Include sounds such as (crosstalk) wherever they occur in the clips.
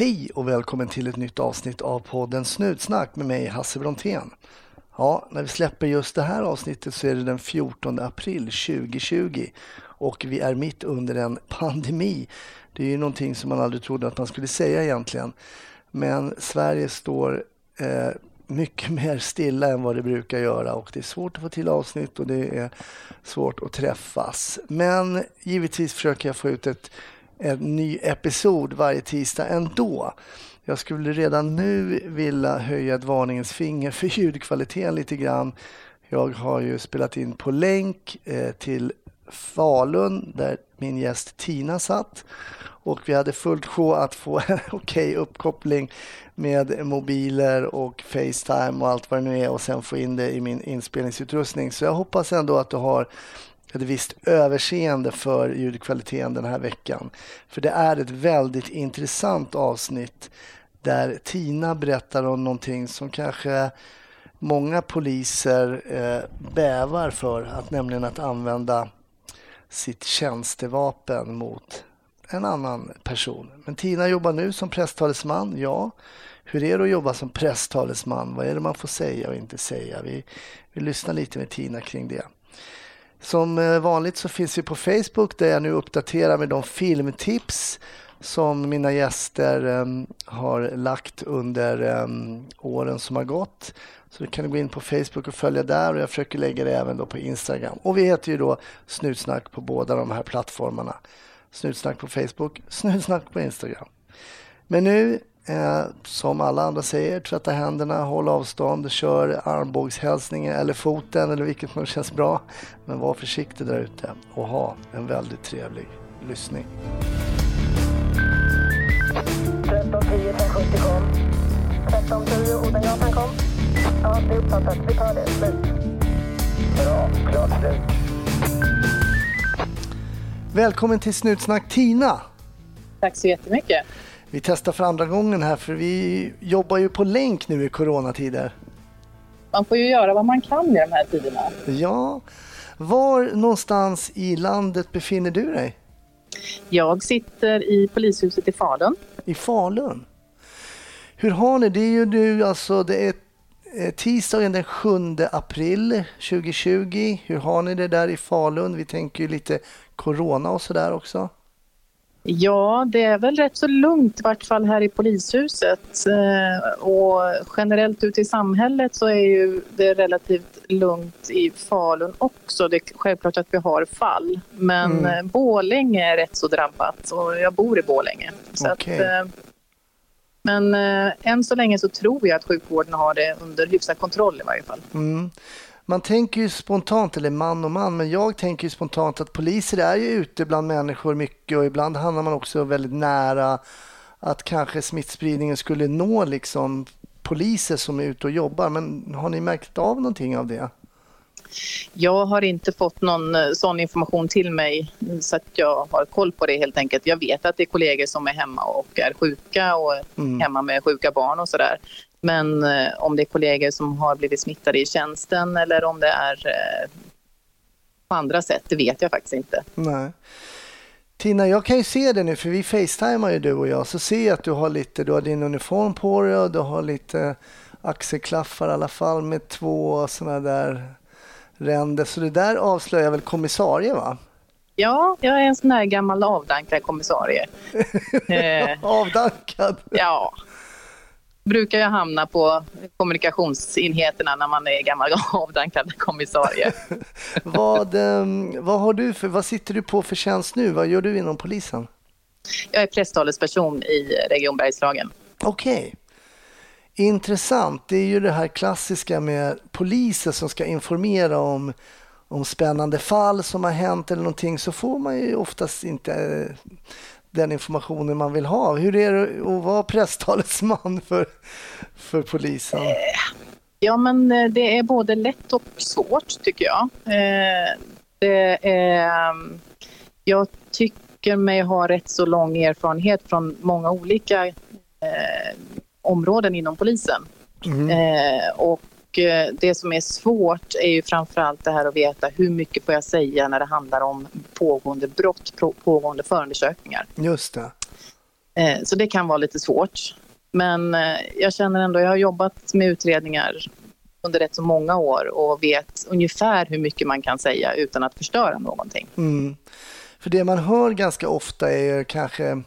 Hej och välkommen till ett nytt avsnitt av podden Snutsnack med mig Hasse Brontén. Ja, när vi släpper just det här avsnittet så är det den 14 april 2020 och vi är mitt under en pandemi. Det är ju någonting som man aldrig trodde att man skulle säga egentligen. Men Sverige står eh, mycket (laughs) mer stilla än vad det brukar göra och det är svårt att få till avsnitt och det är svårt att träffas. Men givetvis försöker jag få ut ett, en ny episod varje tisdag ändå. Jag skulle redan nu vilja höja ett varningens finger för ljudkvaliteten lite grann. Jag har ju spelat in på länk eh, till Falun där min gäst Tina satt och vi hade fullt sjå att få (laughs) en okej okay uppkoppling med mobiler och Facetime och allt vad det nu är och sen få in det i min inspelningsutrustning. Så jag hoppas ändå att du har ett visst överseende för ljudkvaliteten den här veckan. För det är ett väldigt intressant avsnitt där Tina berättar om någonting som kanske många poliser eh, bävar för, att nämligen att använda sitt tjänstevapen mot en annan person. Men Tina jobbar nu som presstalesman, ja. Hur är det att jobba som presstalesman? Vad är det man får säga och inte säga? Vi, vi lyssnar lite med Tina kring det. Som eh, vanligt så finns vi på Facebook där jag nu uppdaterar med de filmtips som mina gäster um, har lagt under um, åren som har gått. Så du kan gå in på Facebook och följa där och jag försöker lägga det även då på Instagram. Och vi heter ju då Snutsnack på båda de här plattformarna. Snutsnack på Facebook, (laughs) Snutsnack på Instagram. Men nu, eh, som alla andra säger, tvätta händerna, håll avstånd, kör armbågshälsningen eller foten eller vilket som känns bra. Men var försiktig där ute och ha en väldigt trevlig lyssning. 1310 1070 kom. 1310 Odengatan kom. Ja, det är uppfattat. Vi tar det. Slut. Bra. Klart slut. Välkommen till Snutsnack Tina. Tack så jättemycket. Vi testar för andra gången här för vi jobbar ju på länk nu i coronatider. Man får ju göra vad man kan i de här tiderna. Ja. Var någonstans i landet befinner du dig? Jag sitter i polishuset i Falun. I Falun? Hur har ni det? är ju nu alltså, det är tisdagen den 7 april 2020. Hur har ni det där i Falun? Vi tänker ju lite corona och sådär också. Ja, det är väl rätt så lugnt i vart fall här i polishuset. Eh, och generellt ute i samhället så är ju det relativt lugnt i Falun också. Det är självklart att vi har fall. Men mm. Eh, Bålänge är rätt så drabbat och jag bor i Bålänge. Så okay. att, eh, men än så länge så tror jag att sjukvården har det under hyfsad kontroll i varje fall. Mm man tänker ju spontant, eller man och man, men jag tänker ju spontant att poliser är ju ute bland människor mycket och ibland hamnar man också väldigt nära att kanske smittspridningen skulle nå liksom poliser som är ute och jobbar. Men har ni märkt av någonting av det? Jag har inte fått någon eh, sån information till mig så att jag har koll på det helt enkelt. Jag vet att det är kollegor som är hemma och är sjuka och mm. hemma med sjuka barn och sådär. Men eh, om det är kollegor som har blivit smittade i tjänsten eller om det är eh, på andra sätt, det vet jag faktiskt inte. Nej. Tina, jag kan ju se det nu, för vi facetimar ju du och jag, så ser jag att du har lite, du har din uniform på dig och du har lite axelklaffar i alla fall med två sådana där ränder. Så det där avslöjar väl kommissarie va? Ja, jag är en sån här gammal avdankad kommissarie. (laughs) avdankad? Ja, brukar jag hamna på kommunikationsenheterna när man är gammal (laughs) avdankad kommissarie. (laughs) vad, ehm, vad, har du för, vad sitter du på för tjänst nu? Vad gör du inom polisen? Jag är presstalesperson i Region Bergslagen. Okej. Okay. Intressant. Det är ju det här klassiska med poliser som ska informera om, om spännande fall som har hänt eller någonting så får man ju oftast inte den informationen man vill ha. Hur är det att vara presstalesman för, för polisen? Eh, ja, men eh, det är både lätt och svårt tycker jag. Eh, det är, jag tycker mig ha rätt så lång erfarenhet från många olika områden inom polisen. Mm. och det som är svårt är ju framförallt det här att veta hur mycket får jag säga när det handlar om pågående brott, pågående förundersökningar. Just det. Eh, så det kan vara lite svårt. Men eh, jag känner ändå, jag har jobbat med utredningar under rätt så många år och vet ungefär hur mycket man kan säga utan att förstöra någonting. Mm. För det man hör ganska ofta är kanske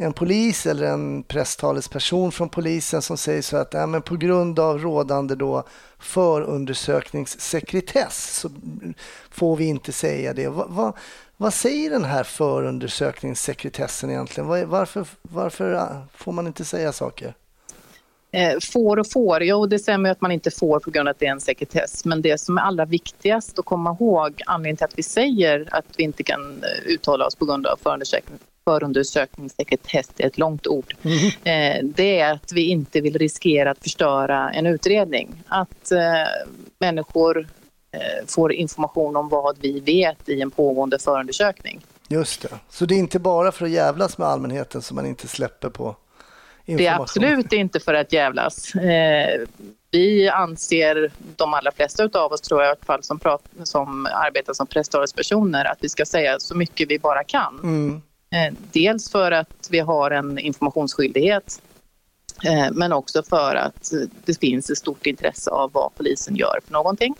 en polis eller en presstalesperson från polisen som säger så att ja, men på grund av rådande då förundersökningssekretess så får vi inte säga det. Va, va, vad säger den här förundersökningssekretessen egentligen? Varför, varför äh, får man inte säga saker? Eh, får och får, jo det stämmer att man inte får på grund av att det är en sekretess. Men det som är allra viktigast att komma ihåg, anledningen till att vi säger att vi inte kan eh, uttala oss på grund av förundersökning, förundersökningssekretess, är ett långt ord, mm. eh, det är att vi inte vill riskera att förstöra en utredning. Att eh, människor eh, får information om vad vi vet i en pågående förundersökning. Just det, så det är inte bara för att jävlas med allmänheten som man inte släpper på det är absolut inte för att jävlas. Eh, vi anser, de allra flesta av oss tror jag i alla fall som, som arbetar som presstalespersoner, att vi ska säga så mycket vi bara kan. Mm. Eh, dels för att vi har en informationsskyldighet eh, men också för att det finns ett stort intresse av vad polisen gör för någonting.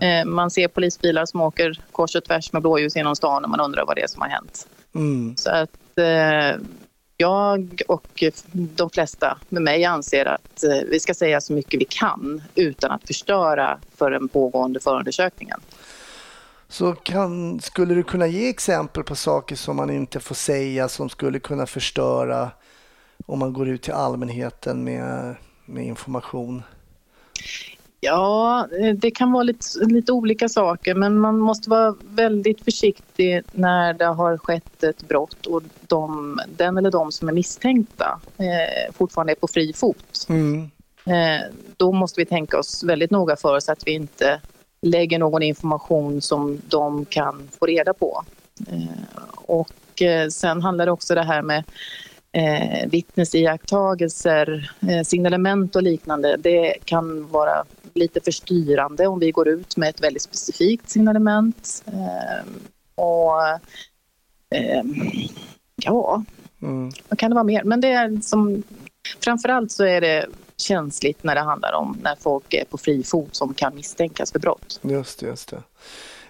Eh, man ser polisbilar som åker kors och tvärs med blåljus genom stan och man undrar vad det är som har hänt. Mm. Så att jag och de flesta med mig anser att vi ska säga så mycket vi kan utan att förstöra för den pågående förundersökningen. Så kan, skulle du kunna ge exempel på saker som man inte får säga som skulle kunna förstöra om man går ut till allmänheten med, med information? Ja, det kan vara lite, lite olika saker men man måste vara väldigt försiktig när det har skett ett brott och de, den eller de som är misstänkta eh, fortfarande är på fri fot. Mm. Eh, då måste vi tänka oss väldigt noga för så att vi inte lägger någon information som de kan få reda på. Eh, och eh, sen handlar det också det här med eh, vittnesiakttagelser, eh, signalement och liknande. Det kan vara lite förstyrande om vi går ut med ett väldigt specifikt signalement. Eh, och eh, ja, mm. vad kan det vara mer? Men det är som, framförallt så är det känsligt när det handlar om när folk är på fri fot som kan misstänkas för brott. Just det, just det.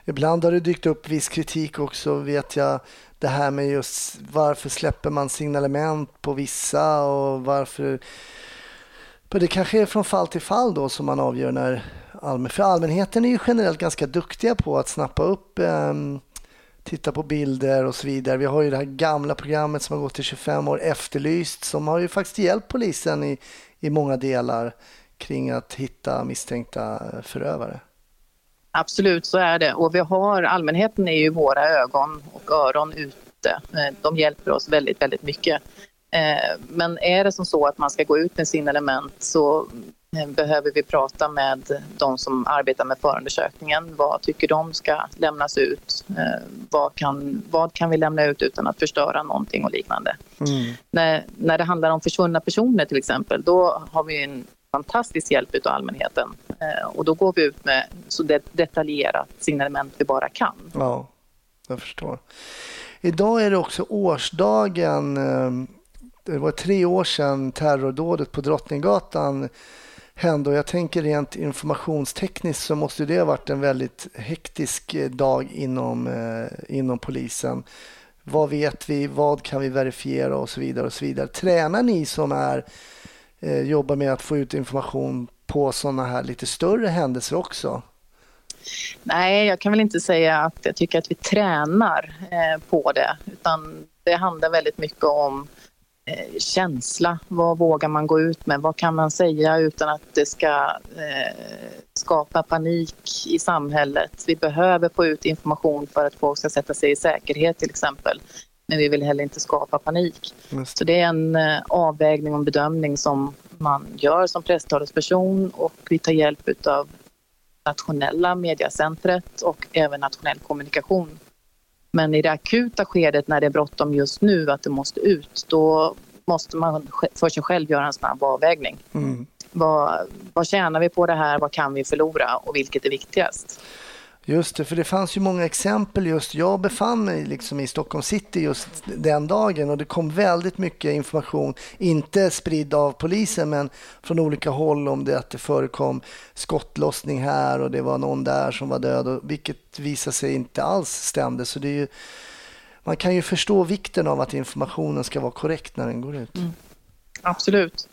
Ibland har det dykt upp viss kritik också vet jag. Det här med just varför släpper man signalement på vissa och varför det kanske är från fall till fall då som man avgör när allmän, för allmänheten är ju generellt ganska duktiga på att snappa upp, eh, titta på bilder och så vidare. Vi har ju det här gamla programmet som har gått i 25 år, Efterlyst, som har ju faktiskt hjälpt polisen i, i många delar kring att hitta misstänkta förövare. Absolut, så är det. Och vi har, allmänheten är ju våra ögon och öron ute. Eh, de hjälper oss väldigt, väldigt mycket. Eh, men är det som så att man ska gå ut med sin element så behöver vi prata med de som arbetar med förundersökningen. Vad tycker de ska lämnas ut? Vad kan, vad kan vi lämna ut utan att förstöra någonting och liknande? Mm. När, när det handlar om försvunna personer till exempel, då har vi en fantastisk hjälp av allmänheten. Eh, och då går vi ut med så detaljerat signalement vi bara kan. Ja, jag förstår. Idag är det också årsdagen. Eh, det var tre år sedan terrordådet på Drottninggatan hände och jag tänker rent informationstekniskt så måste det ha varit en väldigt hektisk eh, dag inom, eh, inom polisen. Vad vet vi? Vad kan vi verifiera och så vidare och så vidare. Tränar ni som är eh, jobbar med att få ut information på sådana här lite större händelser också? Nej, jag kan väl inte säga att jag tycker att vi tränar på det, utan det handlar väldigt mycket om eh, känsla. Vad vågar man gå ut med? Vad kan man säga utan att det ska eh, skapa panik i samhället? Vi behöver få ut information för att folk ska sätta sig i säkerhet till exempel men vi vill heller inte skapa panik. Så det är en eh, avvägning och bedömning som man gör som presstalesperson och vi tar hjälp av nationella mediacentret och även nationell kommunikation. Men i det akuta skedet när det är bråttom just nu att det måste ut, då måste man för sig själv göra en snabb avvägning. Mm. Vad, vad tjänar vi på det här? Vad kan vi förlora? Och vilket är viktigast? Just det, för det fanns ju många exempel just. Jag befann mig liksom i Stockholm city just den dagen och det kom väldigt mycket information, inte spridd av polisen men från olika håll om det att det förekom skottlossning här och det var någon där som var död, och, vilket visade sig inte alls stämde. Så det är ju, man kan ju förstå vikten av att informationen ska vara korrekt när den går ut. Mm. Absolut.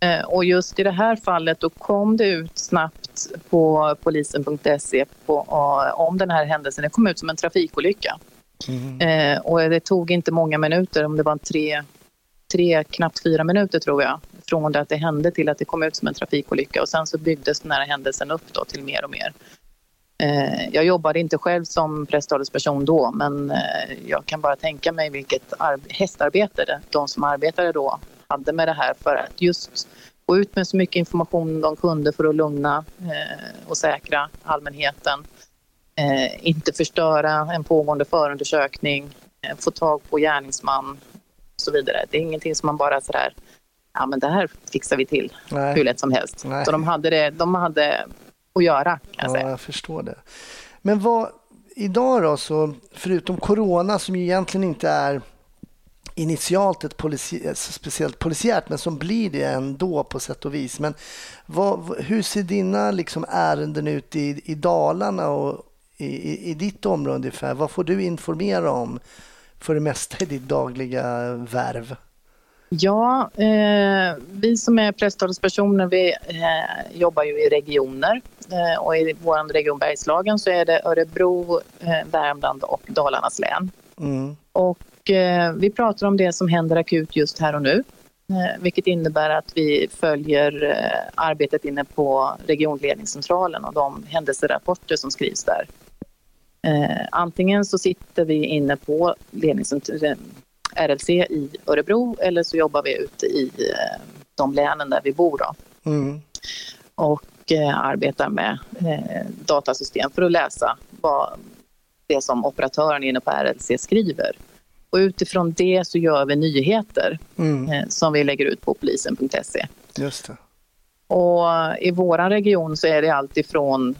Eh, och just i det här fallet då kom det ut snabbt på polisen.se om den här händelsen. Det kom ut som en trafikolycka. Mm. Eh, och det tog inte många minuter, om det var tre, tre, knappt fyra minuter tror jag, från det att det hände till att det kom ut som en trafikolycka. Och sen så byggdes den här händelsen upp då till mer och mer. Eh, jag jobbade inte själv som presstalesperson då, men jag kan bara tänka mig vilket hästarbete de som arbetade då hade med det här för att just gå ut med så mycket information de kunde för att lugna eh, och säkra allmänheten. Eh, inte förstöra en pågående förundersökning, eh, få tag på gärningsman och så vidare. Det är ingenting som man bara sådär, ja men det här fixar vi till Nej. hur lätt som helst. Nej. Så de hade, det, de hade att göra kan jag ja, säga. Jag förstår det. Men vad, idag då så, förutom corona som ju egentligen inte är initialt ett polisi speciellt polisiärt, men som blir det ändå på sätt och vis. Men vad, hur ser dina liksom ärenden ut i, i Dalarna och i, i, ditt område ungefär? Vad får du informera om för det mesta i ditt dagliga värv? Ja, eh, vi som är presstalespersoner vi eh, jobbar ju i regioner eh, och i vår region Bergslagen så är det Örebro, eh, Värmland och Dalarnas län. Mm. Och Eh, vi pratar om det som händer akut just här och nu. Eh, vilket innebär att vi följer eh, arbetet inne på regionledningscentralen och de händelserapporter som skrivs där. Antingen så sitter vi inne på RLC i Örebro eller så jobbar vi ute i de länen där vi bor. Då. Mm. Och arbetar med datasystem för att läsa vad det som operatören inne på RLC skriver. Och utifrån det så gör vi nyheter mm. eh, som vi lägger ut på polisen.se. Just det. Och i vår region så är det allt ifrån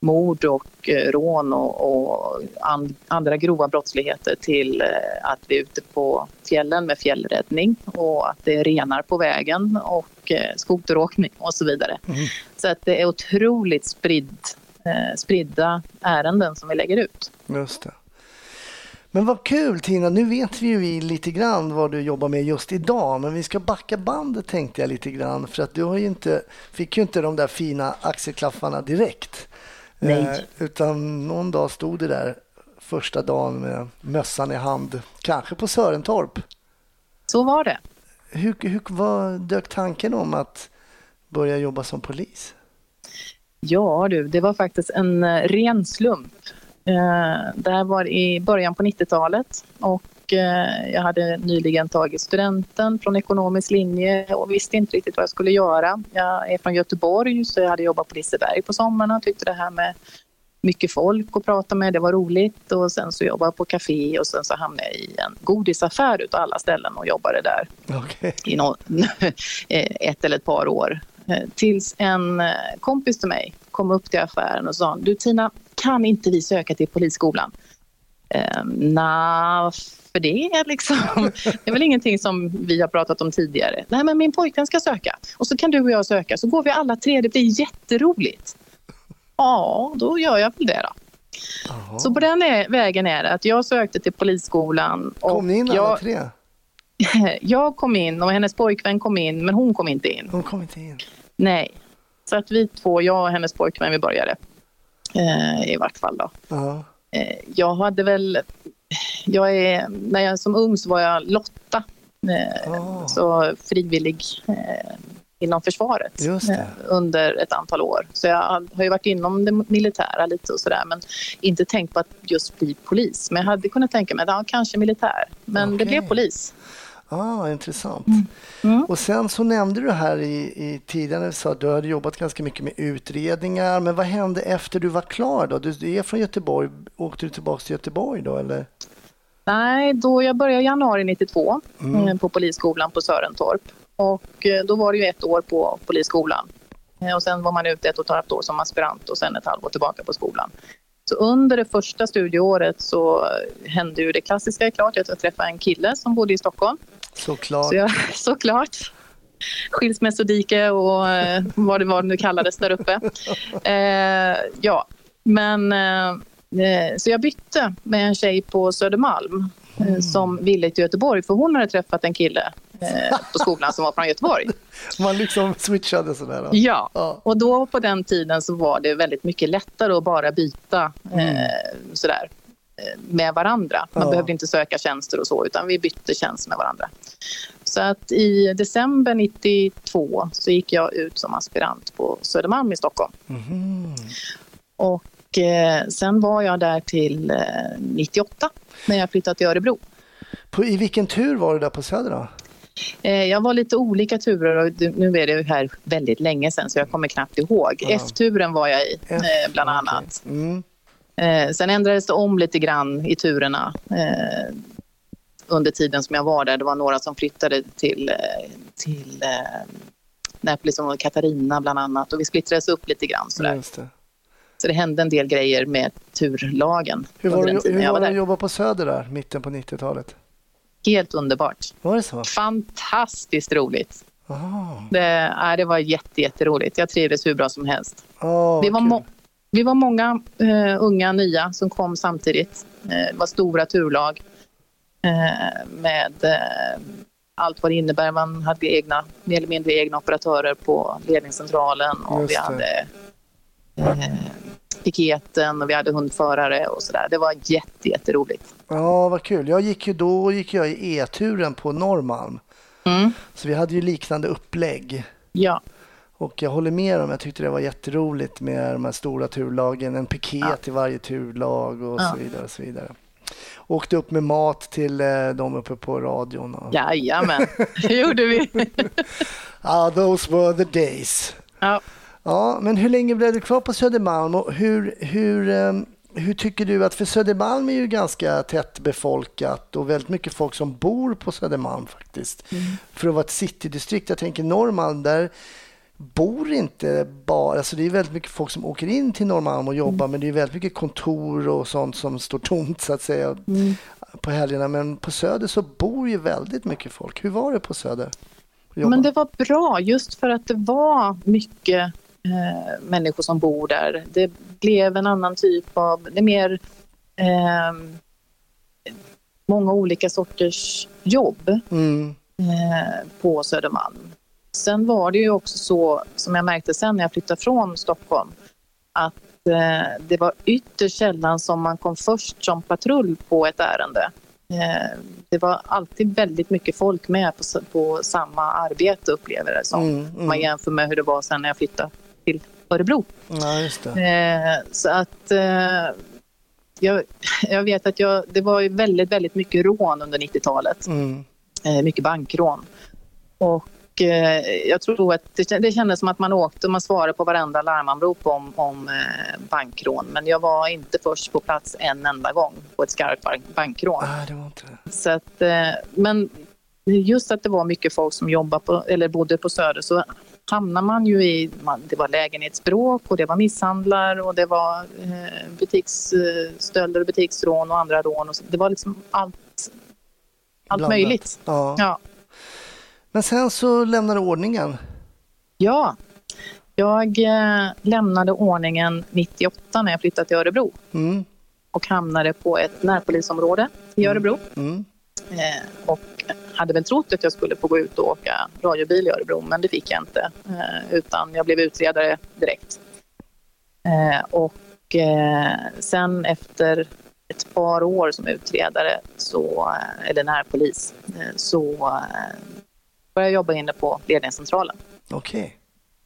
mord och eh, rån och, och and, andra grova brottsligheter till eh, att vi är ute på fjällen med fjällräddning och att det är renar på vägen och skoteråkning och så vidare. Mm. Så att det är otroligt spridd, eh, spridda ärenden som vi lägger ut. Just det. Men vad kul Tina, nu vet vi ju lite grann vad du jobbar med just idag, men vi ska backa bandet tänkte jag lite grann för att du har ju inte, fick ju inte de där fina axelklaffarna direkt. Nej. Eh, utan någon dag stod du där första dagen med mössan i hand, kanske på Sörentorp. Så var det. Hur, hur vad dök tanken om att börja jobba som polis? Ja du, det var faktiskt en eh, ren slump. Eh, det här var i början på 90-talet och eh, jag hade nyligen tagit studenten från ekonomisk linje och visste inte riktigt vad jag skulle göra. Jag är från Göteborg så jag hade jobbat på Liseberg på sommarna och tyckte det här med mycket folk att prata med, det var roligt och sen så jobbade jag på café och sen så hamnade jag i en godisaffär utav alla ställen och jobbade där okay. i no (laughs) ett eller ett par år. Eh, tills en kompis till mig kom upp till affären och sa du Tina, kan inte vi söka till polisskolan? Eh, Nej, för det liksom. (laughs) Det är väl ingenting som vi har pratat om tidigare. Nej, men min pojkvän ska söka och så kan du och jag söka så går vi alla tre. Det blir jätteroligt. Ja, då gör jag väl det då. Aha. Så på den är, vägen är det att jag sökte till polisskolan. Och kom ni in alla jag, tre? (laughs) Jag kom in och hennes pojkvän kom in, men hon kom inte in. Hon kom inte in? Nej. Så att vi två, jag och hennes pojkvän, vi började. Eh, I vart fall då. Uh-huh. Eh, jag hade väl... Jag är, när jag som ung så var jag Lotta. Eh, oh. Så frivillig eh, inom försvaret under ett antal år. Så jag har ju varit inom det militära lite och sådär men inte tänkt på att just bli polis. Men jag hade kunnat tänka mig att ja, kanske militär. Men okay. det blev polis. Ah, intressant. Mm. Mm. Och sen så nämnde du här i, i tidigare så att du hade jobbat ganska mycket med utredningar. Men vad hände efter du var klar då? Du är från Göteborg. Åkte du tillbaka till Göteborg då eller? Nej, då jag började i januari 92 mm. Eh, på polisskolan på Sörentorp. Och eh, då var det ju ett år på polisskolan. Eh, och sen var man ute ett och ett halvt år som aspirant och sen ett halvår tillbaka på skolan. Så under det första studieåret så hände ju det klassiska klart att jag träffade en kille som bodde i Stockholm. Såklart. Så jag, (laughs) såklart. Skilsmässodike och eh, vad det var nu kallades där uppe. Eh, ja, men eh, eh så jag bytte med en tjej på Södermalm eh, mm. som ville till Göteborg för hon hade träffat en kille eh, på skolan som var från Göteborg. (laughs) Man liksom switchade sådär? Då. Ja. ja, och då på den tiden så var det väldigt mycket lättare att bara byta mm. sådär med varandra. Man ja. behövde inte söka tjänster och så, utan vi bytte tjänster med varandra. Så att i december 92 så gick jag ut som aspirant på Södermalm i Stockholm. Mm. Och eh, sen var jag där till eh, 98 när jag flyttade till Örebro. På, I vilken tur var du där på Söder då? Eh, jag var lite olika turer och nu är det här väldigt länge sedan så jag kommer knappt ihåg. Ja. F-turen var jag i F, eh, bland annat. Okay. Mm. Eh, sen ändrades det om lite grann i turerna eh, under tiden som jag var där. Det var några som flyttade till, eh, till eh, Näpoli, som Katarina bland annat. Och vi splittrades upp lite grann. Sådär. Det. Så det hände en del grejer med turlagen. Hur var, det, hur var det att jobba på Söder där, mitten på 90-talet? Helt underbart. Var det så? Fantastiskt roligt. Oh. Det, äh, det var jätte, jätteroligt. Jag trivdes hur bra som helst. Oh, vi, var vi var många uh, unga, nya som kom samtidigt. Uh, det var stora turlag. Eh, med eh, allt vad det innebär. Man hade egna, mer eller mindre egna operatörer på ledningscentralen och vi hade eh, piketen och vi hade hundförare och sådär. Det var jätte, jätteroligt. Ja, vad kul. Jag gick ju då gick jag i E-turen på Norrmalm. Mm. Så vi hade ju liknande upplägg. Ja. Och jag håller med om, jag tyckte det var jätteroligt med de här stora turlagen, en piket ja. i varje turlag och ja. så vidare. Och så vidare åkte upp med mat till eh, dem uppe på radion. Och... Jajamän, (laughs) det gjorde vi. ah, those were the days. Ja. Ja, men hur länge blev du kvar på Södermalm och hur, hur, um, hur tycker du att, för Södermalm är ju ganska tätt befolkat och väldigt mycket folk som bor på Södermalm faktiskt. Mm. För att vara ett citydistrikt, jag tänker Norrmalm, där bor inte bara... Alltså det är väldigt mycket folk som åker in till Norrmalm och jobbar mm. men det är väldigt mycket kontor och sånt som står tomt så att säga mm. på helgerna. Men på Söder så bor ju väldigt mycket folk. Hur var det på Söder? Men det var bra just för att det var mycket eh, människor som bor där. Det blev en annan typ av... Det är mer... Eh, många olika sorters jobb mm. eh, på Södermalm. Sen var det ju också så, som jag märkte sen när jag flyttade från Stockholm, att eh, det var ytterst sällan som man kom först som patrull på ett ärende. Eh, det var alltid väldigt mycket folk med på, på samma arbete upplever det som. Mm, mm. man jämför med hur det var sen när jag flyttade till Örebro. Ja, eh, så att eh, jag, (laughs) jag, vet att jag, det var väldigt, väldigt mycket rån under 90-talet. Mm. Eh, mycket bankrån. Och Eh, jag tror att det, det kändes som att man åkte och man svarade på varenda larmanrop om, om eh, bankrån. Men jag var inte först på plats en enda gång på ett skarpt bankrån. Ah, det var inte. Så att, eh, men just att det var mycket folk som jobbade på, eller bodde på Söder så hamnar man ju i... Man, det var lägenhetsbråk och det var misshandlar och det var eh, butiksstölder och butiksrån och andra rån. Och så, det var liksom allt, allt möjligt. Ja. ja. Men sen så lämnade du ordningen. Ja, jag eh, lämnade ordningen 98 när jag flyttade till Örebro. Mm. Och hamnade på ett närpolisområde i mm. Örebro. Mm. Eh, och hade väl trott att jag skulle få gå ut och åka radiobil i Örebro, men det fick jag inte. Eh, utan jag blev utredare direkt. Eh, och sen efter ett par år som utredare, så, eller närpolis, så började jobba inne på ledningscentralen. Okej. Okay.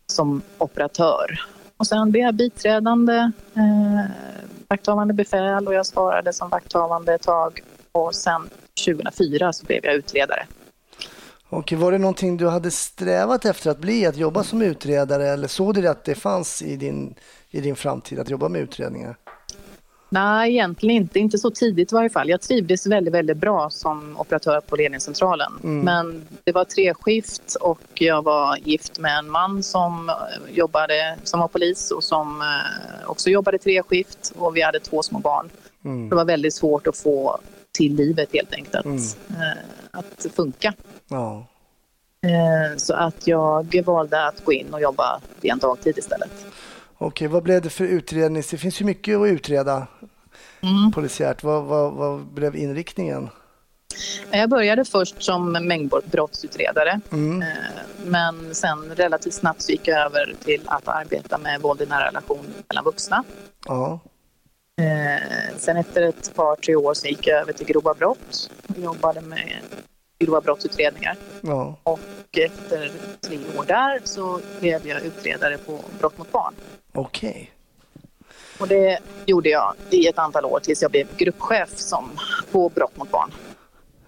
Som operatör. Och sen blev jag biträdande eh, vakthavande befäl och jag svarade som vakthavande ett tag. Och sen 2004 så blev jag utredare. Och var det någonting du hade strävat efter att bli, att jobba som utredare eller såg du att det fanns i din, i din framtid att jobba med utredningar? Nej, egentligen inte. Inte så tidigt i varje fall. Jag trivdes väldigt, väldigt bra som operatör på ledningscentralen. Mm. Men det var treskift och jag var gift med en man som jobbade som var polis och som eh, också jobbade treskift och vi hade två små barn. Mm. Det var väldigt svårt att få till livet helt enkelt att, mm. Eh, att funka. Ja. Eh, så att jag valde att gå in och jobba en dagtid istället. Okej, vad blev det för utredning? Det finns ju mycket att utreda mm. polisiärt. Vad, vad, vad blev inriktningen? Jag började först som mängdbrottsutredare mm. Eh, men sen relativt snabbt gick jag över till att arbeta med våld i nära relation mellan vuxna. Ja. Eh, sen efter ett par, tre år så gick jag över till grova brott och jobbade med grova brottsutredningar. Ja. Och efter tre år där så blev jag utredare på brott mot barn. Okej. Okay. Och det gjorde jag i ett antal år tills jag blev gruppchef som, på brott mot barn.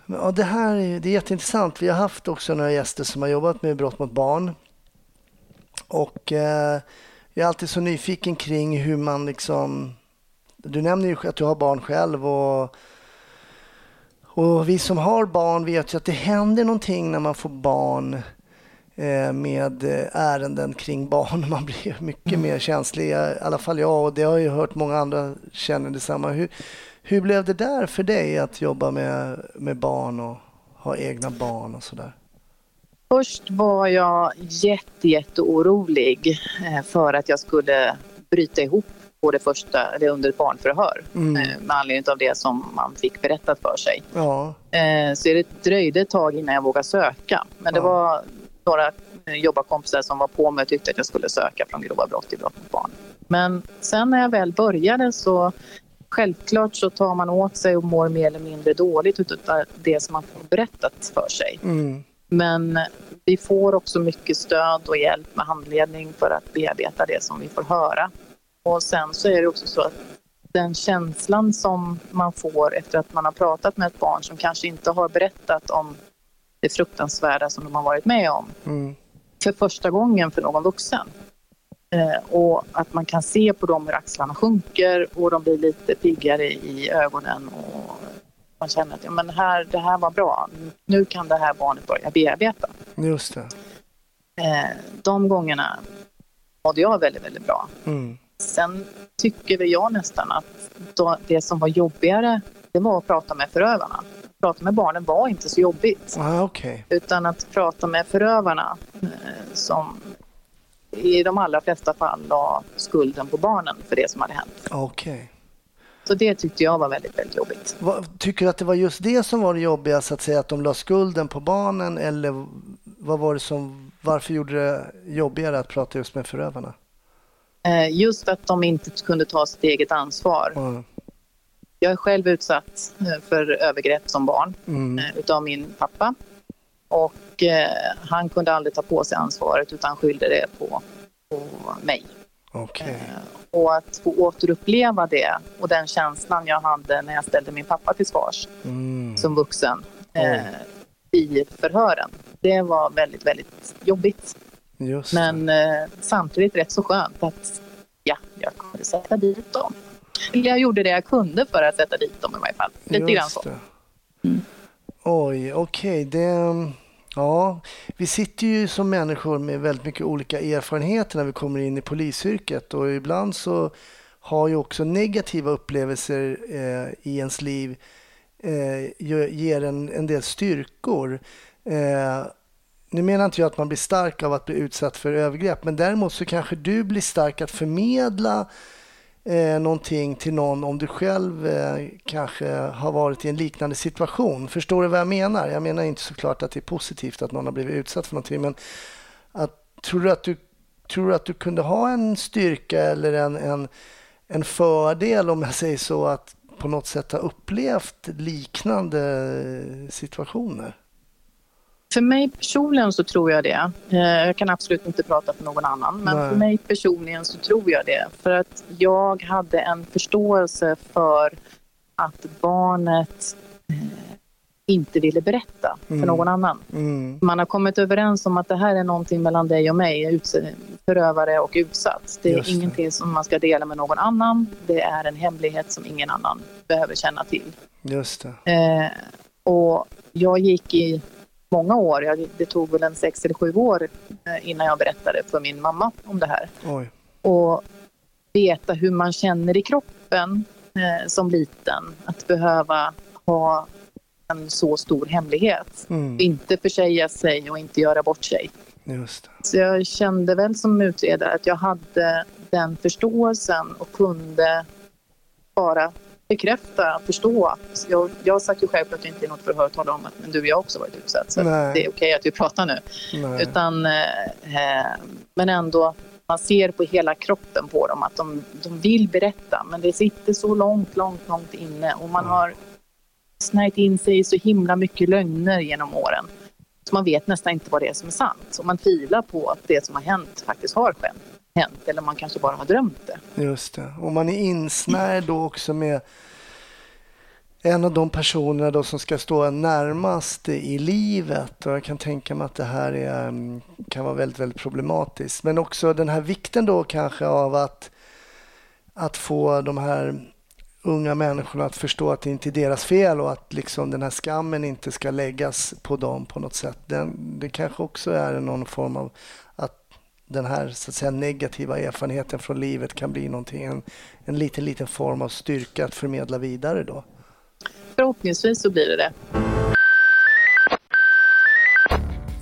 Ja, det här är, det är jätteintressant. Vi har haft också några gäster som har jobbat med brott mot barn. Och eh, jag är alltid så nyfiken kring hur man liksom... Du nämner ju att du har barn själv och, och vi som har barn vet ju att det händer någonting när man får barn eh, med eh, ärenden kring barn. (laughs) Man blir mycket mer känslig, i alla fall jag och det har jag hört många andra känner detsamma. Hur, hur blev det där för dig att jobba med, med barn och ha egna barn och sådär? Först var jag jätte, jätteorolig eh, för att jag skulle bryta ihop på det första, eller under ett barnförhör mm. med anledning av det som man fick berättat för sig. Ja. Så det dröjde ett tag innan jag vågade söka. Men det var några eh, jobbarkompisar som var på mig och tyckte att jag skulle söka från grova brott till brott mot barn. Men sen när jag väl började så självklart så tar man åt sig och mår mer eller mindre dåligt utav det som man får berättat för sig. Mm. Men vi får också mycket stöd och hjälp med handledning för att bearbeta det som vi får höra. Och sen så är det också så att den känslan som man får efter att man har pratat med ett barn som kanske inte har berättat om det fruktansvärda som de har varit med om mm. för första gången för någon vuxen. Eh, och att man kan se på dem hur axlarna sjunker och de blir lite piggare i ögonen och man känner att ja, men här, det här var bra. Nu kan det här barnet börja bearbeta. Just det. Eh, de gångerna mådde jag väldigt, väldigt bra. Mm. Sen tycker väl jag nästan att det som var jobbigare, det var att prata med förövarna prata med barnen var inte så jobbigt. Ah, okay. Utan att prata med förövarna eh, som i de allra flesta fall la skulden på barnen för det som hade hänt. Okay. Så det tyckte jag var väldigt, väldigt jobbigt. Vad, tycker du att det var just det som var det jobbiga, så att säga, att de la skulden på barnen eller vad var det som, varför gjorde det jobbigare att prata just med förövarna? Eh, just att de inte kunde ta sitt eget ansvar. Mm. Jag är själv utsatt eh, för övergrepp som barn mm. Eh, utav min pappa. Och han kunde aldrig ta på sig ansvaret utan skyllde det på, på mig. Okay. Och att få återuppleva det och den känslan jag hade när jag ställde min pappa till svars mm. som vuxen eh, i förhören. Det var väldigt, väldigt jobbigt. Men eh, samtidigt rätt så skönt att ja, jag kunde sätta dit dem. Jag gjorde det jag kunde för att sätta dit dem i varje fall. Lite grann så. Mm. Oj, okej. Okay. ja, vi sitter ju som människor med väldigt mycket olika erfarenheter när vi kommer in i polisyrket och ibland så har ju också negativa upplevelser eh, i ens liv eh, ger en, en del styrkor. Eh, nu menar inte jag att man blir stark av att bli utsatt för övergrepp, men däremot så kanske du blir stark att förmedla eh, någonting till någon om du själv eh, kanske har varit i en liknande situation. Förstår du vad jag menar? Jag menar inte såklart att det är positivt att någon har blivit utsatt för någonting, men att, tror, du att du, tror du att du kunde ha en styrka eller en, en, en fördel, om jag säger så, att på något sätt ha upplevt liknande situationer? För mig personligen så tror jag det. Eh, jag kan absolut inte prata för någon annan, men Nej. för mig personligen så tror jag det. För att jag hade en förståelse för att barnet eh, inte ville berätta för mm. någon annan. Mm. Man har kommit överens om att det här är någonting mellan dig och mig. förövare och utsatt. Det är det. ingenting som man ska dela med någon annan. Det är en hemlighet som ingen annan behöver känna till. Just det. Eh, och jag gick i många år, jag, det tog väl en sex eller sju år eh, innan jag berättade för min mamma om det här. Oj. Och veta hur man känner i kroppen eh, som liten. Att behöva ha en så stor hemlighet. Mm. Inte försäga sig och inte göra bort sig. Just Så jag kände väl som utredare att jag hade den förståelsen och kunde bara bekräfta, förstå. Jag, jag satt ju självklart inte i något förhör och talade om att men du och jag också varit utsatt. Så det är okej okay att vi pratar nu. Utan, eh, men ändå, man ser på hela kroppen på dem att de, de vill berätta men det sitter så långt, långt, långt inne och man har snärjt in sig i så himla mycket lögner genom åren. Så man vet nästan inte vad det är som är sant. Och man tvivlar på att det som har hänt faktiskt har hänt. Eller man kanske bara har drömt det. Just det. Och man är insnärjd då också med en av de personerna då som ska stå närmast i livet. Och jag kan tänka mig att det här är, mm, kan vara väldigt, väldigt problematiskt. Men också den här vikten då kanske av att, att få de här unga människorna att förstå att det inte är deras fel och att liksom den här skammen inte ska läggas på dem på något sätt. Den, det kanske också är någon form av den här så att säga, negativa erfarenheten från livet kan bli någonting, en, en liten, liten form av styrka att förmedla vidare då. Förhoppningsvis så blir det det.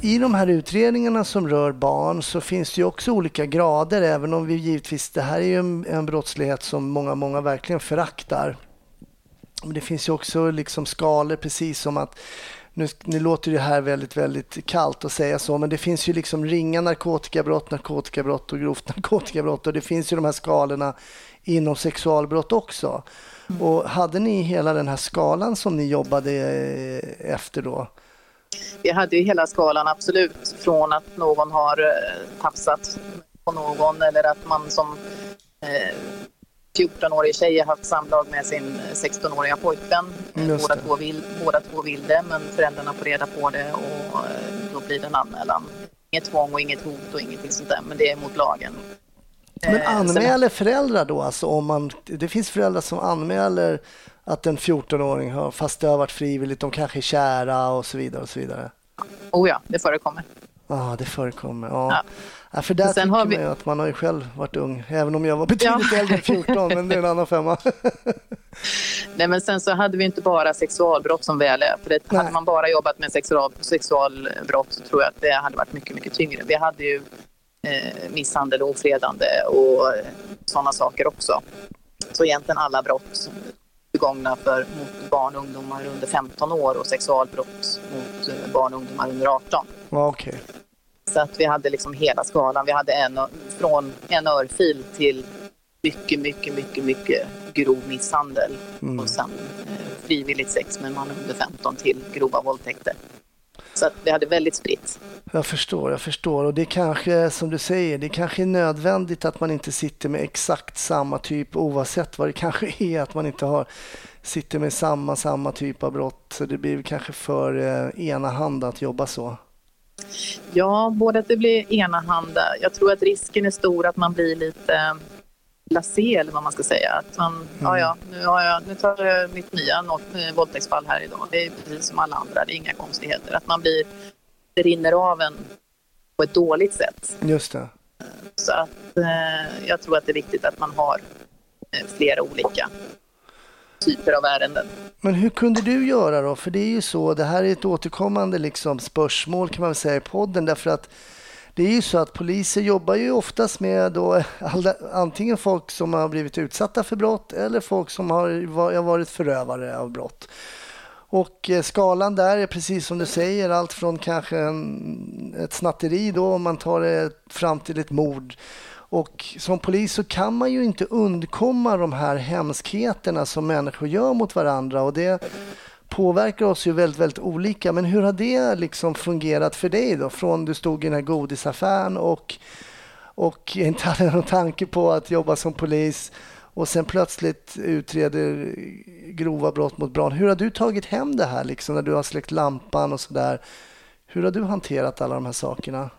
I de här utredningarna som rör barn så finns det ju också olika grader även om vi givetvis, det här är ju en, en brottslighet som många, många verkligen föraktar. Men det finns ju också liksom skalor precis som att nu, nu låter det här väldigt, väldigt kallt att säga så, men det finns ju liksom ringa narkotikabrott, narkotikabrott och grovt (laughs) narkotikabrott och det finns ju de här skalorna inom sexualbrott också. Mm. Och hade ni hela den här skalan som ni jobbade eh, efter då? Vi hade ju hela skalan absolut från att någon har eh, tafsat på någon eller att man som eh, 14-årig tjej har haft samlag med sin 16-åriga pojkvän. Båda två, vill, båda två vill det men föräldrarna får reda på det och eh, då blir det en anmälan. Inget tvång och inget hot och ingenting sånt där men det är mot lagen. Men eh, anmäler föräldrar då? Alltså om man, det finns föräldrar som anmäler att en 14-åring har, fast det har varit frivilligt, de kanske är kära och så vidare. och så vidare. Oh ja, det förekommer. Ja, det förekommer. Ja. ja. Ja för där tycker har vi... man ju att man har ju själv varit ung, även om jag var betydligt ja. äldre än 14, men det är en annan femma. (laughs) Nej, men sen så hade vi inte bara sexualbrott som väl är. För det, hade man bara jobbat med sexual, sexualbrott så tror jag att det hade varit mycket, mycket tyngre. Vi hade ju eh, misshandel och ofredande och sådana saker också. Så egentligen alla brott begångna för, mot barn och ungdomar under 15 år och sexualbrott mot eh, barn och ungdomar under 18. Okay. Så att vi hade liksom hela skalan. Vi hade en, från en örfil till mycket, mycket, mycket, mycket grov misshandel mm. och sen eh, frivilligt sex med en man under 15 till grova våldtäkter. Så att vi hade väldigt spritt. Jag förstår, jag förstår. Och det är kanske, som du säger, det kanske är nödvändigt att man inte sitter med exakt samma typ oavsett vad det kanske (laughs) är, att man inte har, sitter med samma, samma typ av brott. Så det blir kanske för eh, enahanda att jobba så. Ja, både att det blir enahanda. Jag tror att risken är stor att man blir lite blasé eller vad man ska säga. Att man, mm. ja, ja, nu, har jag, nu tar jag mitt nya eh, våldtäktsfall här idag. Det är precis som alla andra, det är inga konstigheter. Att man blir, det rinner av en på ett dåligt sätt. Just det. Så att eh, jag tror att det är viktigt att man har eh, flera olika typer av ärenden. Men hur kunde du göra då? För det är ju så, det här är ett återkommande liksom spörsmål kan man väl säga i podden därför att det är ju så att poliser jobbar ju oftast med då antingen folk som har blivit utsatta för brott eller folk som har varit förövare av brott. Och eh, skalan där är precis som du säger, allt från kanske en, ett snatteri då, om man tar det fram till ett mord. Och som polis så kan man ju inte undkomma de här hemskheterna som människor gör mot varandra. Och det påverkar oss ju väldigt, väldigt olika. Men hur har det liksom fungerat för dig då? Från du stod i den här godisaffären och, och inte hade någon tanke på att jobba som polis och sen plötsligt utreder grova brott mot barn. Hur har du tagit hem det här liksom när du har släckt lampan och sådär? Hur har du hanterat alla de här sakerna?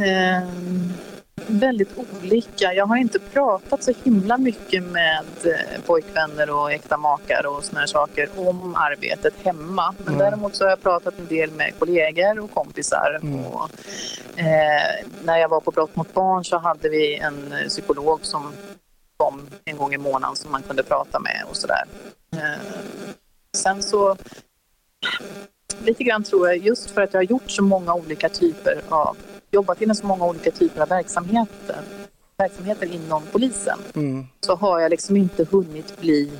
Um, väldigt olika. Jag har inte pratat så himla mycket med eh, pojkvänner och äkta makar och såna här saker om arbetet hemma. Men mm. däremot så har jag pratat en del med kollegor och kompisar. Mm. Och, eh, när jag var på Brott mot barn så hade vi en psykolog som kom en gång i månaden som man kunde prata med och sådär. Eh, sen så lite grann tror jag, just för att jag har gjort så många olika typer av, jobbat inom så många olika typer av verksamheter, verksamheter inom polisen, mm. så har jag liksom inte hunnit bli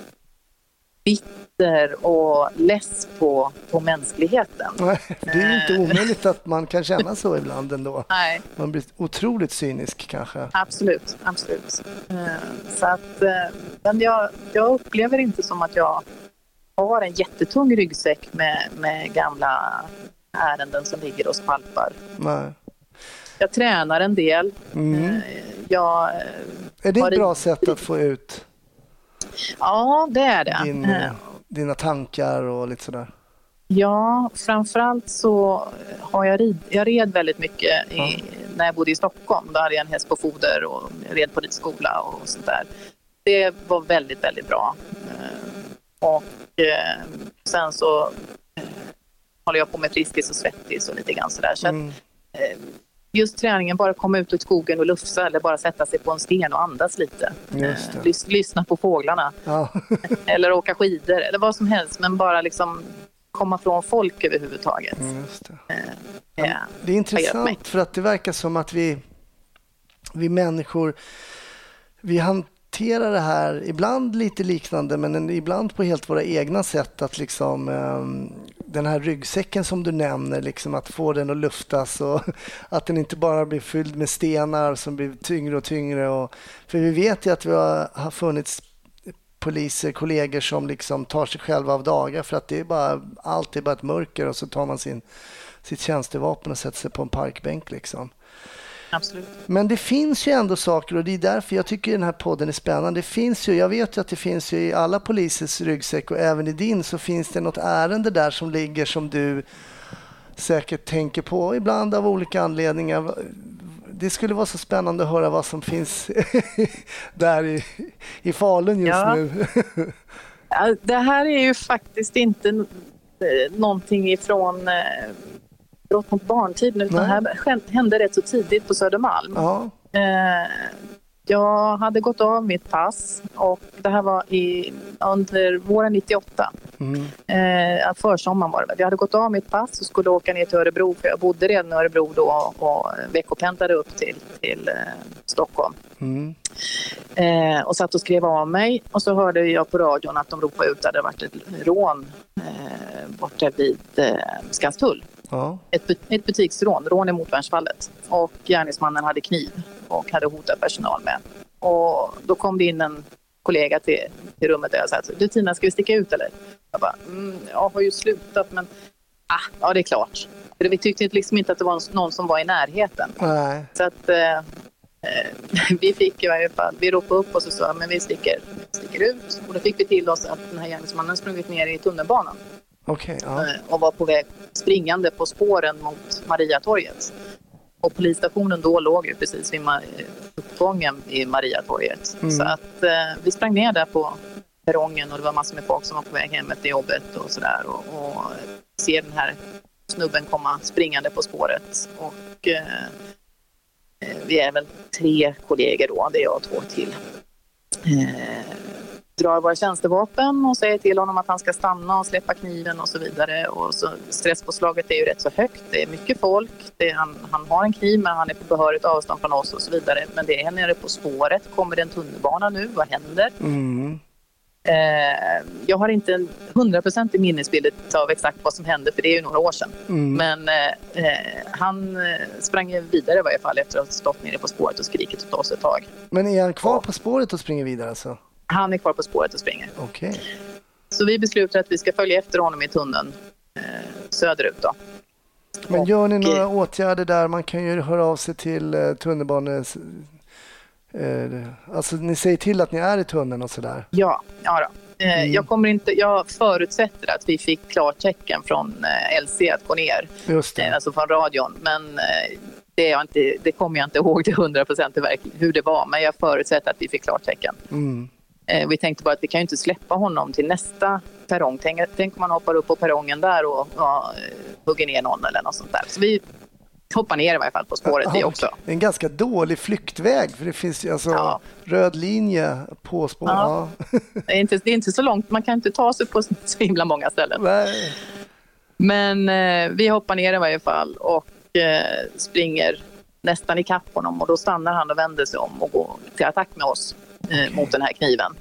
bitter och less på, på mänskligheten. Nej, det är inte eh. omöjligt att man kan känna så (laughs) ibland ändå. Nej. Man blir otroligt cynisk kanske. Absolut, absolut. Eh, så att, eh, men jag, jag upplever inte som att jag har en jättetung ryggsäck med, med gamla ärenden som ligger och skvalpar. Nej. Jag tränar en del. Mm. Eh, jag är det ett bra sätt att få ut Ja, det är det. Din, eh, dina tankar och lite sådär? Ja, framförallt så har jag rid, jag red väldigt mycket i, ja. när jag bodde i Stockholm. Då hade jag en häst på foder och red på ridskola och sånt där. Det var väldigt, väldigt bra. Och eh, sen så eh, håller jag på med Friskis och Svettis och lite grann sådär. Så mm. att, eh, just träningen, bara komma ut i skogen och lufsa eller bara sätta sig på en sten och andas lite. Eh, lys lyssna på fåglarna. Ja. (laughs) eller åka skidor eller vad som helst men bara liksom komma från folk överhuvudtaget. Mm, det. Eh, ja, det är intressant för att det verkar som att vi, vi människor vi, han, hantera det här, ibland lite liknande men ibland på helt våra egna sätt. Att liksom, ehm, den här ryggsäcken som du nämner, liksom att få den att luftas och (laughs) att den inte bara blir fylld med stenar som blir tyngre och tyngre. Och, för vi vet ju att vi har, har funnits poliser, kollegor som liksom tar sig själva av dagar för att det är bara, allt är bara ett mörker och så tar man sin, sitt tjänstevapen och sätter sig på en parkbänk. Liksom. Absolut. Men det finns ju ändå saker och det är därför jag tycker den här podden är spännande. Det finns ju, jag vet ju att det finns ju i alla polisers ryggsäck och även i din så finns det något ärende där som ligger som du säkert tänker på ibland av olika anledningar. Det skulle vara så spännande att höra vad som finns (laughs) där i, i Falun just ja. nu. det här är ju faktiskt inte någonting ifrån eh, brott mot barntiden utan det här hände rätt så tidigt på Södermalm. Ja. Eh, jag hade gått av mitt pass och det här var i, under våren 98. Mm. Eh, försommaren var det Vi hade gått av mitt pass och skulle åka ner till Örebro för jag bodde redan i Örebro då och veckopendlade upp till, till eh, Stockholm. Mm. Eh, och satt och skrev av mig och så hörde jag på radion att de ropade ut att det hade varit ett rån eh, borta vid eh, Skanstull. Ja. Ett, ett butiksrån, rån i motvärnsfallet. Och gärningsmannen hade kniv och hade hotat personal med. Och då kom det in en kollega till, till rummet där jag sa du Tina, ska vi sticka ut eller? Jag bara, mm, jag har ju slutat men ah, ja det är klart. För vi tyckte liksom inte att det var någon som var i närheten. Nej. Så att eh, (laughs) vi fick i varje fall, vi ropade upp oss och sa men vi sticker, sticker ut. Och då fick vi till oss att den här gärningsmannen sprungit ner i tunnelbanan. Okay, ja. Eh, och var på väg springande på spåren mot Mariatorget. Och polisstationen då låg ju precis vid uppgången i Mariatorget. Mm. Så att eh, vi sprang ner där på perrongen och det var massor med folk som var på väg hem efter jobbet och sådär. Och, och ser den här snubben komma springande på spåret. Och eh, eh vi är väl tre kollegor då, det är jag och två till. Eh, drar våra tjänstevapen och säger till honom att han ska stanna och släppa kniven och så vidare. Och så, stresspåslaget är ju rätt så högt. Det är mycket folk. Är, han, han, har en kniv men han är på behörigt avstånd från oss och så vidare. Men det är nere på spåret. Kommer det en tunnelbana nu? Vad händer? Mm. Eh, jag har inte en hundraprocentig minnesbild av exakt vad som hände för det är ju några år sedan. Mm. Men eh, eh han eh, sprang vidare i varje fall efter att ha stått nere på spåret och skrikit åt oss ett tag. Men är han kvar på spåret och springer vidare alltså? Han är kvar på spåret och springer. Okay. Så vi beslutar att vi ska följa efter honom i tunneln eh, söderut. Då. Men gör ni några och, åtgärder där? Man kan ju höra av sig till eh, tunnelbanes... Eh, alltså ni säger till att ni är i tunneln och sådär? Ja, ja då. Eh, mm. Jag, kommer inte, jag förutsätter att vi fick klartecken från eh, LC att gå ner. Eh, alltså från radion. Men det, inte, det kommer jag inte ihåg till 100 procent hur det var, men jag förutsätter att vi fick klartecken. Mm. Eh, vi tänkte bara att vi kan ju inte släppa honom till nästa perrong. Tänk, tänk om man hoppar upp på perrongen där och ja, hugger ner någon eller något sånt där. Så vi hoppar ner i varje fall på spåret ja, det också. En ganska dålig flyktväg för det finns ju alltså ja. röd linje på spåret. Ja. Det, är inte, det är inte så långt, man kan inte ta sig på så himla många ställen. Nej. Men eh, vi hoppar ner i varje fall och eh, springer nästan ikapp honom och då stannar han och vänder sig om och går till attack med oss okay. mot den här kniven.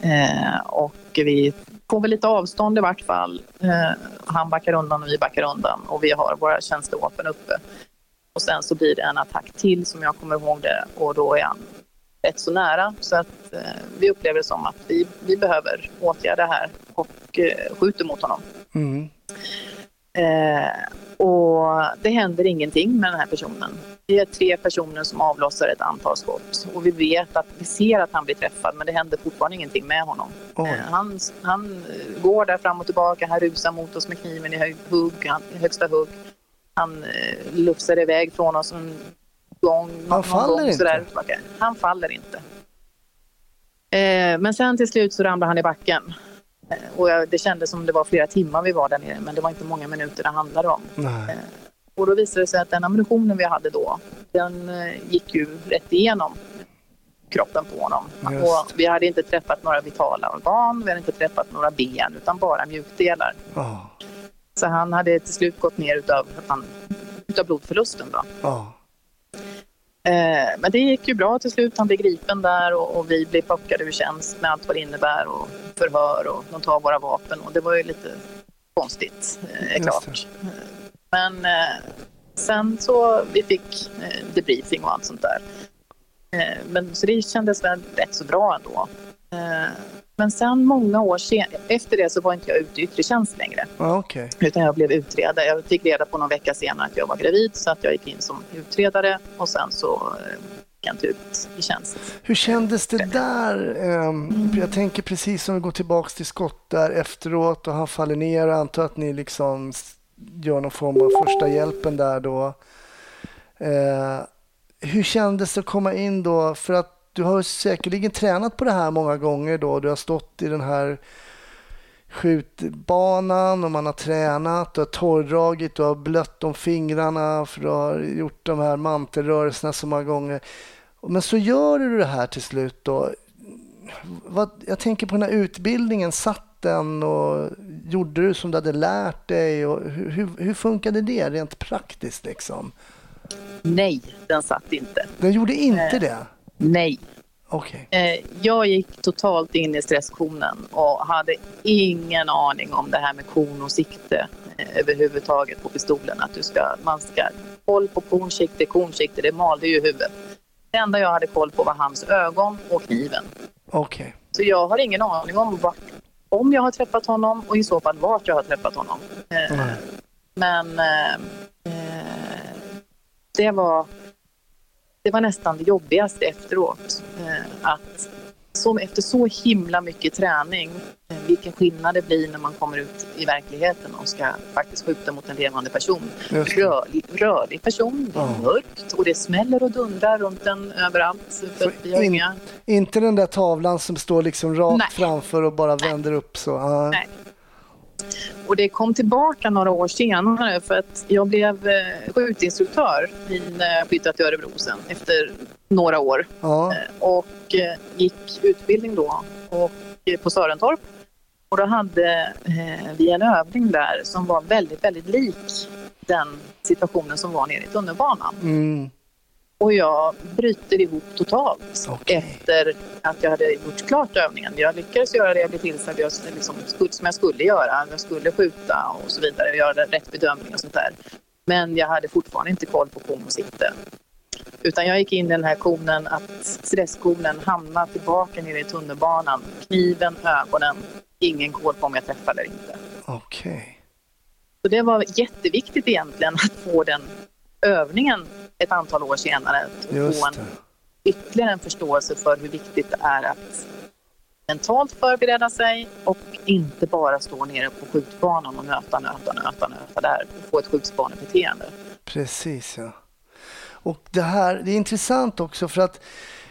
Eh, och vi får väl lite avstånd i vart fall. Eh, han backar undan och vi backar undan och vi har våra tjänstevapen uppe. Och sen så blir det en attack till som jag kommer ihåg det och då är han rätt så nära så att eh, vi upplever det som att vi, vi behöver åtgärda här och eh, skjuter mot honom. Mm. Eh, och det händer ingenting med den här personen. Vi är tre personer som avlossar ett antal skott och vi vet att vi ser att han blir träffad men det händer fortfarande ingenting med honom. Eh, han, han går där fram och tillbaka, han rusar mot oss med kniven i hög, hugg, han, högsta hugg. Han eh, lufsar iväg från oss en gång. Han faller gång, inte? Sådär. Han faller inte. Eh, men sen till slut så ramlar han i backen. Och jag, det kändes som det var flera timmar vi var där nere men det var inte många minuter det handlade om. Nej. Eh, och då visade det sig att den ammunitionen vi hade då, den eh, gick ju rätt igenom kroppen på honom. Och vi hade inte träffat några vitala organ, vi hade inte träffat några ben utan bara mjukdelar. Oh. Så han hade till slut gått ner utav, utav blodförlusten. Då. Oh. Eh, men det gick ju bra till slut. Han blev gripen där och, och vi blev plockade ur tjänst med allt vad det innebär och förhör och de tar våra vapen och det var ju lite konstigt, eh, klart. Men eh, sen så vi fick eh, debriefing och allt sånt där. Eh, men så det kändes väl rätt så bra ändå. Eh, men sen många år sen, efter det så var inte jag ute i yttre tjänst längre. okay. Utan jag blev utredare. Jag fick reda på någon vecka senare att jag var gravid så att jag gick in som utredare och sen så eh, gick jag inte ut i tjänst. Hur kändes det där? Um, jag tänker precis som vi går tillbaks till skott där efteråt och han faller ner. och antar att ni liksom gör någon form av första hjälpen där då. Uh, hur kändes det att komma in då? För att du har säkerligen tränat på det här många gånger då. Du har stått i den här skjutbanan och man har tränat, du har torrdragit, du har blött om fingrarna för du har gjort de här mantelrörelserna så många gånger. Men så gör du det här till slut då. Jag tänker på den här utbildningen, satt den och gjorde du som du hade lärt dig? Och hur, hur, hur funkade det rent praktiskt liksom? Nej, den satt inte. Den gjorde inte eh, det? Nej. Okay. Eh, jag gick totalt in i stresskonen och hade ingen aning om det här med kon och sikte eh, överhuvudtaget på pistolen. Att du ska, man ska koll på konsikte, konsikte, det malde ju huvudet. Det enda jag hade koll på var hans ögon och kniven. Okay. Så jag har ingen aning om vart, om jag har träffat honom och i så fall vart jag har träffat honom. Mm. Men det var det var nästan det jobbigaste efteråt. Eh, att som efter så himla mycket träning, eh, vilken skillnad det blir när man kommer ut i verkligheten och ska faktiskt skjuta mot en levande person. Rörlig, rörlig person, det är ja. mörkt och det smäller och dundrar runt den överallt. För vi in. Inte den där tavlan som står liksom rakt Nej. framför och bara Nej. vänder upp så. Ah. Nej. Och det kom tillbaka några år senare för att jag blev eh, skjutinstruktör när jag flyttade till Örebro sen efter några år. Ja. Eh, och eh, gick utbildning då och, på Sörentorp. Och då hade vi en övning där som var väldigt, väldigt lik den situationen som var nere i tunnelbanan. Mm. Och jag bryter ihop totalt okay. efter att jag hade gjort klart övningen. Jag lyckades göra det jag blev tillsagd liksom, som jag skulle göra. Jag skulle skjuta och så vidare, göra rätt bedömning och sånt där. Men jag hade fortfarande inte koll på kon och sikte. Utan jag gick in i den här konen att stresskonen hamnade tillbaka nere i tunnelbanan. Kniven, ögonen, ingen koll på om jag träffade eller inte. Okej. Okay. Så det var jätteviktigt egentligen att få den övningen ett antal år senare få en, ytterligare en förståelse för hur viktigt det är att mentalt förbereda sig och inte bara stå nere på skjutbanan och nöta, nöta, nöta, nöta där och få ett skjutbanebeteende. Precis, ja. Och det här det är intressant också för att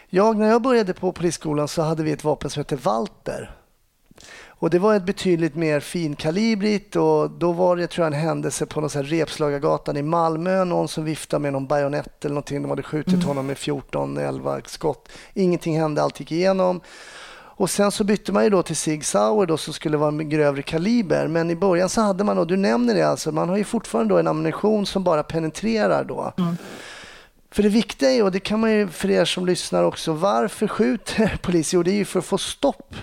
jag, när jag började på polisskolan så hade vi ett vapen som hette Walter. Och det var ett betydligt mer finkalibrigt och då var det tror jag, en händelse på någon Repslagargatan i Malmö. Någon som viftade med någon bajonett eller någonting. De hade skjutit mm. honom med 14-11 skott. Ingenting hände, allt gick igenom. Och sen så bytte man ju då till Sig Sauer då som skulle vara med grövre kaliber. Men i början så hade man, och du nämner det alltså, man har ju fortfarande då en ammunition som bara penetrerar då. Mm. För det viktiga är, och det kan man ju för er som lyssnar också, varför skjuter (laughs) polis? Jo, det är ju för att få stopp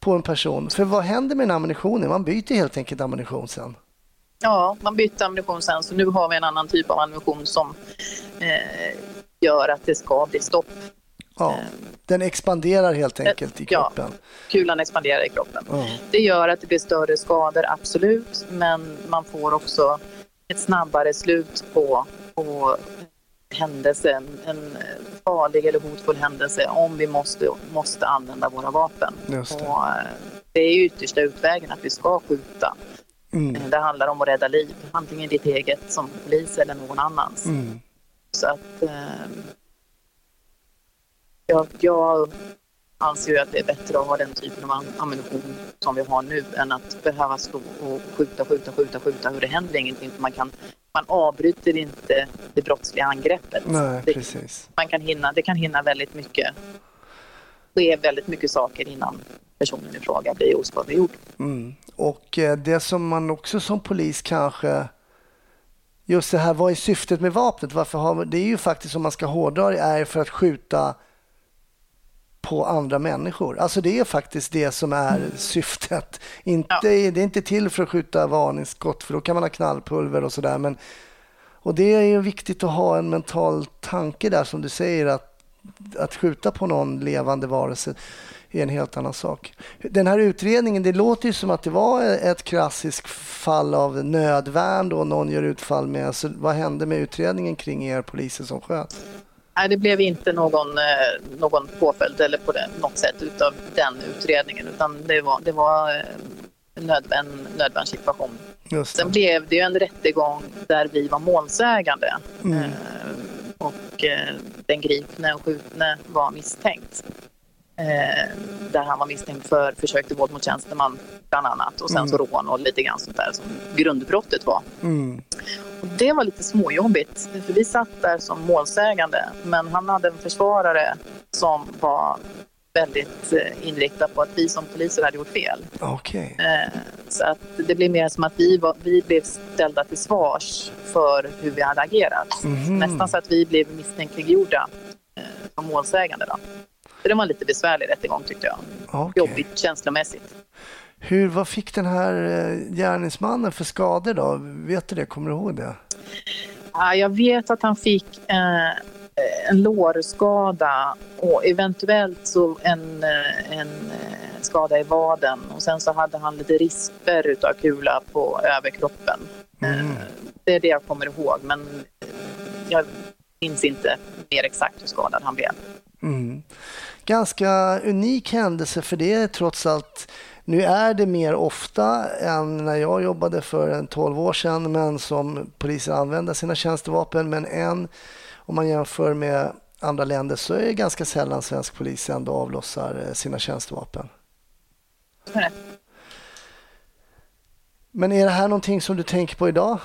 på en person. För vad händer med den ammunitionen? Man byter helt enkelt ammunition sen. Ja, man byter ammunition sen, så nu har vi en annan typ av ammunition som eh, gör att det ska bli stopp. Ja, eh, den expanderar helt enkelt i kroppen. Ja, kulan expanderar i kroppen. Ja. Det gör att det blir större skador, absolut, men man får också ett snabbare slut på, på händelse, en farlig eller hotfull händelse om vi måste, måste använda våra vapen. Just det. Och, eh, det är yttersta utvägen att vi ska skjuta. Mm. Eh, det handlar om att rädda liv, antingen ditt eget som polis eller någon annans. Mm. Så att eh, jag, jag anser ju att det är bättre att ha den typen av ammunition som vi har nu än att behöva stå och skjuta, skjuta, skjuta, skjuta hur det händer ingenting. man, kan, man avbryter inte det brottsliga angreppet. Nej, det, precis. Man kan hinna, det kan hinna väldigt mycket. ske väldigt mycket saker innan personen i fråga blir oskadliggjord. Mm. Och eh, det som man också som polis kanske Just det här, vad är syftet med vapnet? Varför har, det är ju faktiskt, om man ska hårdra det, är för att skjuta på andra människor. Alltså det är faktiskt det som är mm. syftet. Inte, ja. Det är inte till för att skjuta varningsskott för då kan man ha knallpulver och sådär. Men, och det är ju viktigt att ha en mental tanke där som du säger att, att skjuta på någon levande varelse är en helt annan sak. Den här utredningen, det låter ju som att det var ett klassiskt fall av nödvärn då någon gör utfall med. Alltså, vad hände med utredningen kring er poliser som sköt? Nej, det blev inte någon, eh, någon påföljd eller på något sätt utav den utredningen utan det var, det var eh, en nödvärnssituation. Sen blev det ju en rättegång där vi var målsägande mm. Eh, och den gripne och skjutne var misstänkt. Där han var misstänkt för försök till våld mot tjänsteman bland annat och sen mm. så rån och lite grann sånt där som grundbrottet var. Mm. Och det var lite småjobbigt, för vi satt där som målsägande men han hade en försvarare som var väldigt eh, inriktad på att vi som poliser hade gjort fel. Okay. Eh, så att det blev mer som att vi, var, vi blev ställda till svars för hur vi hade agerat. Mm. Nästan så att vi blev misstänkliggjorda eh, som målsägande. Då. Så det var en lite besvärlig rättegång tyckte jag. Okay. Jobbigt känslomässigt. Hur, vad fick den här eh, gärningsmannen för skador då? Vet du det? Kommer du ihåg det? Ja, jag vet att han fick eh, en lårskada och eventuellt så en, eh, en eh, skada i vaden. Och sen så hade han lite risper utav kula på överkroppen. Mm. Det är det jag kommer ihåg, men jag minns inte mer exakt hur skadad han blev. Mm. Ganska unik händelse för det är trots allt nu är det mer ofta än när jag jobbade för en 12 år sedan, men som poliser använder sina tjänstevapen. Men än om man jämför med andra länder så är det ganska sällan svensk polis ändå avlossar eh, sina tjänstevapen. Men är det här någonting som du tänker på idag?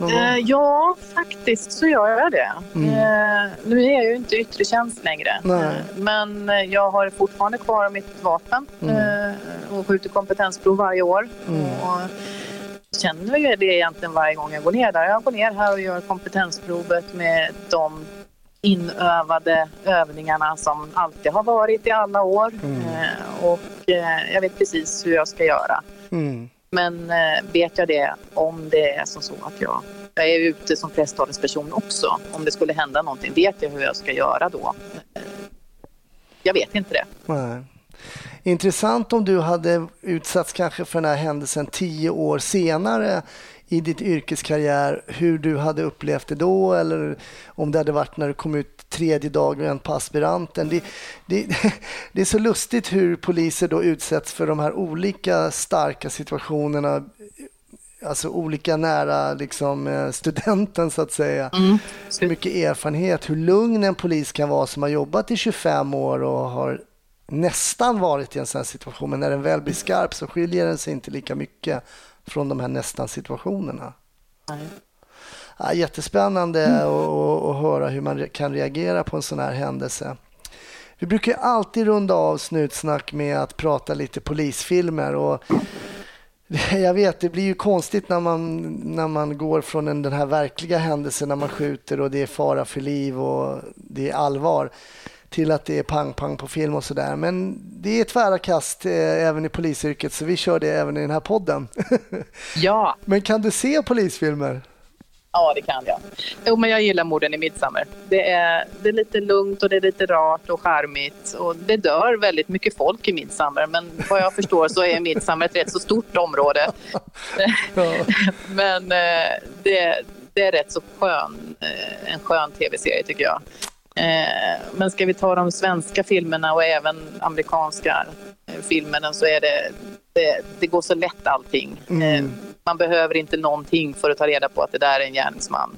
Eh, ja, faktiskt så gör jag det. Mm. Eh, nu är jag ju inte yttre tjänst längre. Eh, men jag har fortfarande kvar mitt vapen mm. Eh, och skjuter kompetensprov varje år. Mm. Och känner ju det egentligen varje gång jag går ner där. Jag går ner här och gör kompetensprovet med de inövade övningarna som alltid har varit i alla år. Mm. Eh, och eh, jag vet precis hur jag ska göra. Mm. Men eh, vet jag det om det är som så att jag, jag är ute som presstalesperson också. Om det skulle hända någonting, vet jag hur jag ska göra då? Jag vet inte det. Nej. Intressant om du hade utsatts kanske för den här händelsen tio år senare i ditt yrkeskarriär, hur du hade upplevt det då eller om det hade varit när du kom ut tredje dagen på aspiranten. Det, det, det är så lustigt hur poliser då utsätts för de här olika starka situationerna alltså olika nära liksom, eh, studenten så att säga. Mm. Hur mycket erfarenhet, hur lugn en polis kan vara som har jobbat i 25 år och har nästan varit i en sån här situation. Men när den väl blir skarp så skiljer den sig inte lika mycket från de här nästan situationerna. Nej. Ja, jättespännande mm. att höra hur man kan reagera på en sån här händelse. Vi brukar alltid runda av Snutsnack med att prata lite polisfilmer. Och (laughs) jag vet, det blir ju konstigt när man, när man går från en, den här verkliga händelsen när man skjuter och det är fara för liv och det är allvar till att det är pang-pang på film och sådär. Men det är tvära kast eh, även i polisyrket så vi kör det även i den här podden. (laughs) Ja. Men kan du se polisfilmer? Ja, det kan jag. Jo, men jag gillar morden i Midsommar. Det är, det är lite lugnt och det är lite rart och charmigt. Och det dör väldigt mycket folk i Midsommar, men vad jag förstår så är Midsommar ett rätt så stort område. (laughs) Ja. (laughs) men eh, det, det är rätt så skön, eh, en skön tv-serie tycker jag. Eh, men ska vi ta de svenska filmerna och även amerikanska filmerna så är det, det, det går så lätt allting. Mm man behöver inte någonting för att ta reda på att det där är en gärningsman.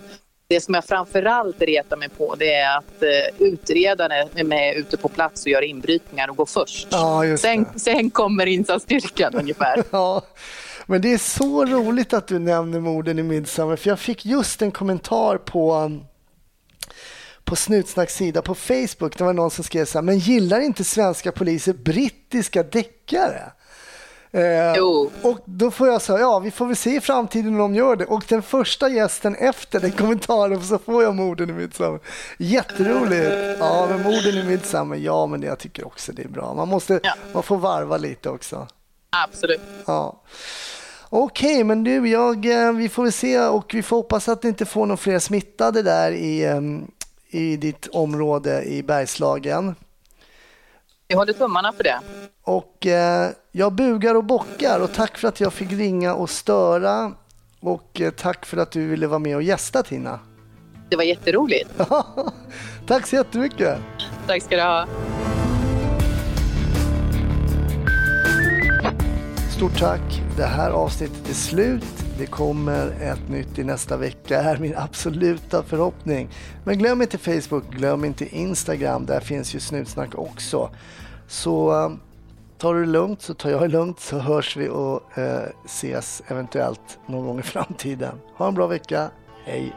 Det som jag framförallt retar mig på det är att uh, utredaren är med ute på plats och gör inbrytningar och går först. Ja, sen, sen, kommer insatsstyrkan (laughs) ungefär. ja. Men det är så roligt att du nämner morden i Midsommar för jag fick just en kommentar på på Snutsnacks sida på Facebook. Det var någon som skrev så här, men gillar inte svenska poliser brittiska deckare? Eh, och då får jag säga, ja vi får väl se i framtiden om de gör det. Och den första gästen efter den kommentaren så får jag morden i Midsommar. Jätteroligt! Ja, men morden i Midsommar, ja men jag tycker också det är bra. Man, måste, ja. man får varva lite också. Absolut. Ja. Okej, okay, men du, jag, eh, vi får väl se och vi får hoppas att ni inte får några fler smittade där i, ehm, i ditt område i Bergslagen. Vi håller tummarna för det. Och eh, jag bugar och bockar och tack för att jag fick ringa och störa. Och eh, tack för att du ville vara med och gästa Tina. Det var jätteroligt. (laughs) tack så jättemycket. Tack ska du ha. Stort tack. Det här avsnittet är slut. Det kommer ett nytt i nästa vecka är min absoluta förhoppning. Men glöm inte Facebook, glöm inte Instagram. Där finns ju Snutsnack också. Så eh, tar du det lugnt så tar jag det lugnt så hörs vi och eh, ses eventuellt någon gång i framtiden. Ha en bra vecka. Hej!